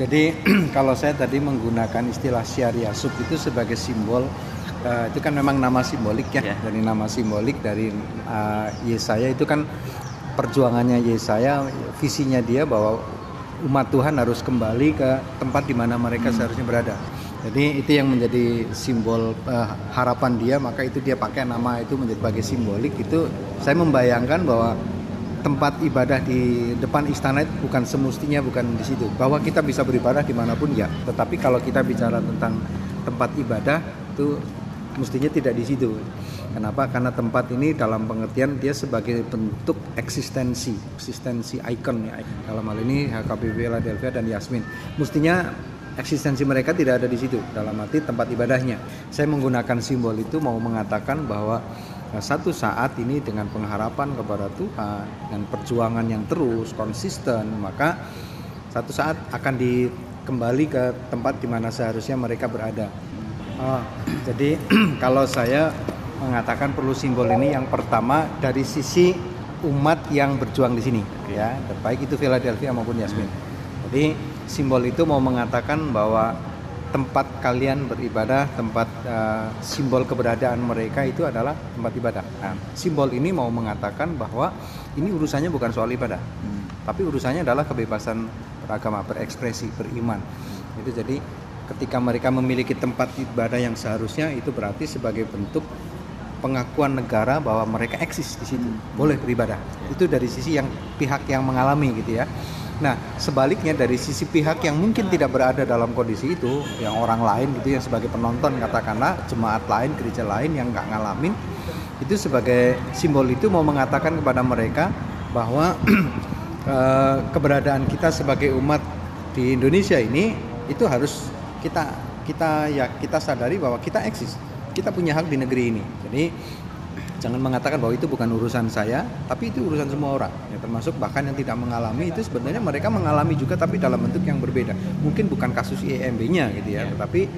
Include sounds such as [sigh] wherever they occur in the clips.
Jadi [clears throat] kalau saya tadi menggunakan istilah syariah sub itu sebagai simbol uh, itu kan memang nama simbolik ya yeah. dari nama simbolik dari uh, Yesaya itu kan perjuangannya Yesaya visinya dia bahwa umat Tuhan harus kembali ke tempat di mana mereka hmm. seharusnya berada. Jadi itu yang menjadi simbol uh, harapan dia, maka itu dia pakai nama itu menjadi sebagai simbolik. Itu saya membayangkan bahwa tempat ibadah di depan istana itu bukan semestinya bukan di situ. Bahwa kita bisa beribadah di mana pun ya. Tetapi kalau kita bicara tentang tempat ibadah itu mestinya tidak di situ. Kenapa? Karena tempat ini dalam pengertian dia sebagai bentuk eksistensi, eksistensi ikon ya. Dalam hal ini HKBP Philadelphia dan Yasmin. Mestinya eksistensi mereka tidak ada di situ dalam arti tempat ibadahnya. Saya menggunakan simbol itu mau mengatakan bahwa Nah, satu saat ini dengan pengharapan kepada Tuhan dan perjuangan yang terus konsisten, maka satu saat akan dikembali ke tempat di mana seharusnya mereka berada. Oh, jadi [clears throat] kalau saya mengatakan perlu simbol ini yang pertama dari sisi umat yang berjuang di sini, ya, baik itu Philadelphia maupun Yasmin. Jadi simbol itu mau mengatakan bahwa tempat kalian beribadah, tempat uh, simbol keberadaan mereka itu adalah tempat ibadah. Nah, simbol ini mau mengatakan bahwa ini urusannya bukan soal ibadah, hmm. tapi urusannya adalah kebebasan beragama, berekspresi, beriman. Itu jadi ketika mereka memiliki tempat ibadah yang seharusnya itu berarti sebagai bentuk pengakuan negara bahwa mereka eksis di situ, hmm. boleh beribadah. Itu dari sisi yang pihak yang mengalami gitu ya. Nah, sebaliknya dari sisi pihak yang mungkin tidak berada dalam kondisi itu, yang orang lain gitu yang sebagai penonton katakanlah jemaat lain, gereja lain yang nggak ngalamin, itu sebagai simbol itu mau mengatakan kepada mereka bahwa [clears throat] eh, keberadaan kita sebagai umat di Indonesia ini itu harus kita kita ya kita sadari bahwa kita eksis, kita punya hak di negeri ini. Jadi jangan mengatakan bahwa itu bukan urusan saya tapi itu urusan semua orang. Ya termasuk bahkan yang tidak mengalami itu sebenarnya mereka mengalami juga tapi dalam bentuk yang berbeda. Mungkin bukan kasus IMB-nya gitu ya iya. tetapi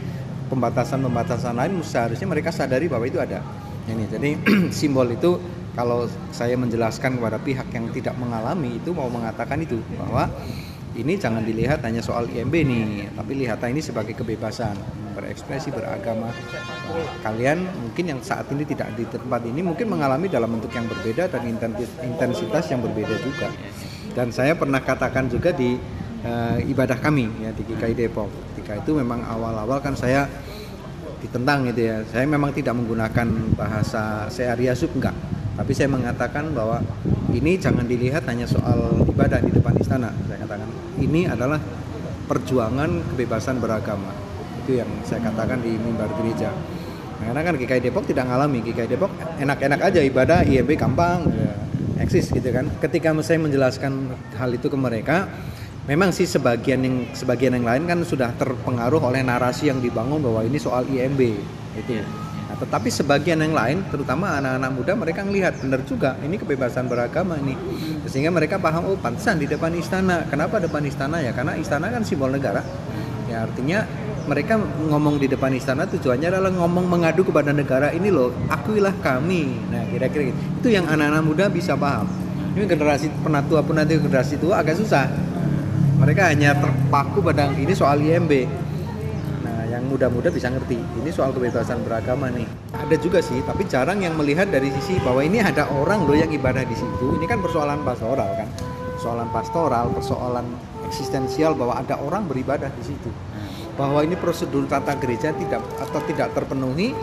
pembatasan-pembatasan lain seharusnya mereka sadari bahwa itu ada. Ini jadi [clears throat] simbol itu kalau saya menjelaskan kepada pihak yang tidak mengalami itu mau mengatakan itu bahwa ini jangan dilihat hanya soal IMB nih, tapi lihatlah ini sebagai kebebasan berekspresi beragama. Kalian mungkin yang saat ini tidak di tempat ini mungkin mengalami dalam bentuk yang berbeda dan intensitas yang berbeda juga. Dan saya pernah katakan juga di uh, ibadah kami ya di GKI Depok. Ketika itu memang awal-awal kan saya ditentang gitu ya. Saya memang tidak menggunakan bahasa searia sub enggak tapi saya mengatakan bahwa ini jangan dilihat hanya soal ibadah di depan istana. Saya katakan ini adalah perjuangan kebebasan beragama. Itu yang saya katakan di mimbar gereja. Nah, karena kan GKI Depok tidak ngalami. GKI Depok enak-enak aja ibadah, IMB gampang, ya, eksis gitu kan. Ketika saya menjelaskan hal itu ke mereka, memang sih sebagian yang sebagian yang lain kan sudah terpengaruh oleh narasi yang dibangun bahwa ini soal IMB itu. Tetapi sebagian yang lain, terutama anak-anak muda, mereka melihat benar juga ini kebebasan beragama ini, sehingga mereka paham oh pantesan di depan istana. Kenapa depan istana ya? Karena istana kan simbol negara. Ya artinya mereka ngomong di depan istana tujuannya adalah ngomong mengadu kepada negara ini loh, akuilah kami. Nah kira-kira gitu. itu yang anak-anak muda bisa paham. Ini generasi penatua pun nanti generasi tua agak susah. Mereka hanya terpaku pada ini soal IMB yang muda-muda bisa ngerti. Ini soal kebebasan beragama nih. Ada juga sih tapi jarang yang melihat dari sisi bahwa ini ada orang loh yang ibadah di situ. Ini kan persoalan pastoral kan? Persoalan pastoral persoalan eksistensial bahwa ada orang beribadah di situ. Bahwa ini prosedur tata gereja tidak atau tidak terpenuhi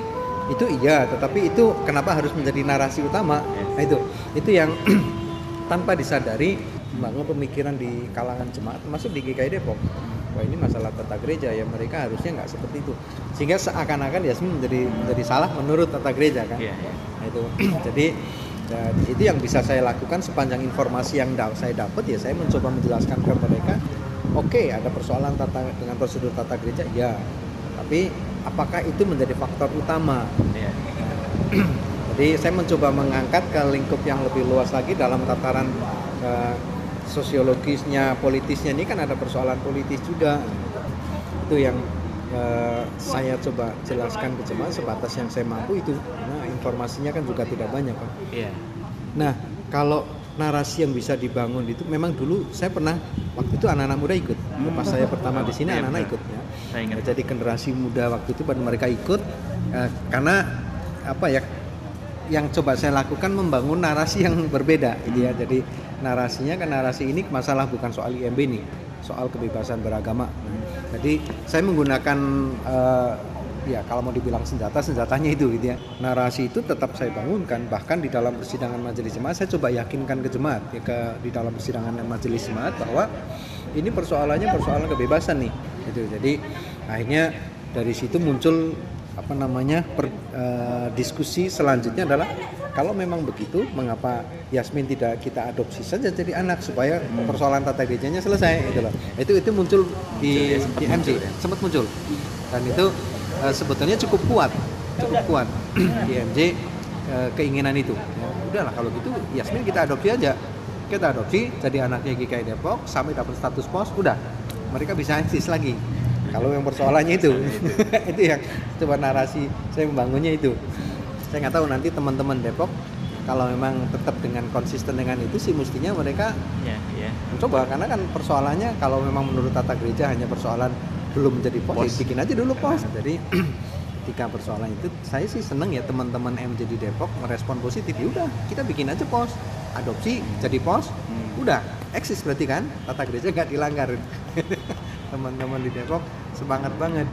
itu iya. Tetapi itu kenapa harus menjadi narasi utama? Nah itu. Itu yang [clears throat] tanpa disadari membangun pemikiran di kalangan jemaat termasuk di GKI Depok. Wah ini masalah tata gereja ya mereka harusnya nggak seperti itu. Sehingga seakan-akan Yasmin menjadi menjadi salah menurut tata gereja kan? Yeah, yeah. Nah, itu. [clears throat] Jadi ya, itu yang bisa saya lakukan sepanjang informasi yang da saya dapat ya saya mencoba menjelaskan ke mereka oke okay, ada persoalan tata dengan prosedur tata gereja? Ya. Tapi apakah itu menjadi faktor utama? Yeah. [clears throat] jadi saya mencoba mengangkat ke lingkup yang lebih luas lagi dalam tataran uh, sosiologisnya, politisnya ini kan ada persoalan politis juga. Itu yang uh, saya coba jelaskan ke jemaah sebatas yang saya mampu itu. Nah, informasinya kan juga tidak banyak, Pak. Iya. Nah, kalau narasi yang bisa dibangun itu memang dulu saya pernah waktu itu anak-anak muda ikut pas saya pertama di sini anak-anak ikut ya saya ingat. jadi generasi muda waktu itu pada mereka ikut eh, karena apa ya yang coba saya lakukan membangun narasi yang berbeda gitu ya. Jadi narasinya kan narasi ini masalah bukan soal IMB nih soal kebebasan beragama. Jadi saya menggunakan uh, ya kalau mau dibilang senjata senjatanya itu gitu ya. Narasi itu tetap saya bangunkan bahkan di dalam persidangan majelis jemaat saya coba yakinkan ke jemaat ya ke di dalam persidangan majelis jemaat bahwa ini persoalannya persoalan kebebasan nih gitu. Jadi akhirnya dari situ muncul apa namanya per, uh, diskusi selanjutnya adalah kalau memang begitu mengapa Yasmin tidak kita adopsi saja jadi anak supaya persoalan tata gerejanya selesai gitu loh. Itu itu muncul di, di MC sempat muncul. Dan itu uh, sebetulnya cukup kuat cukup kuat [clears throat] di MJ uh, keinginan itu ya, udahlah kalau gitu Yasmin kita adopsi aja. Kita adopsi jadi anaknya GKI Depok sampai dapat status pos udah. Mereka bisa eksis lagi kalau yang persoalannya itu [laughs] itu yang coba narasi saya membangunnya itu saya nggak tahu nanti teman-teman Depok kalau memang tetap dengan konsisten dengan itu sih mestinya mereka yeah, yeah. mencoba karena kan persoalannya kalau memang menurut tata gereja hanya persoalan belum menjadi pos, pos. bikin aja dulu pos. Nah, jadi [clears throat] ketika persoalan itu saya sih seneng ya teman-teman MJ di Depok merespon positif. Ya udah, kita bikin aja pos. Adopsi jadi pos. Hmm. Udah, eksis berarti kan? Tata gereja gak dilanggar. [laughs] teman-teman di Depok semangat banget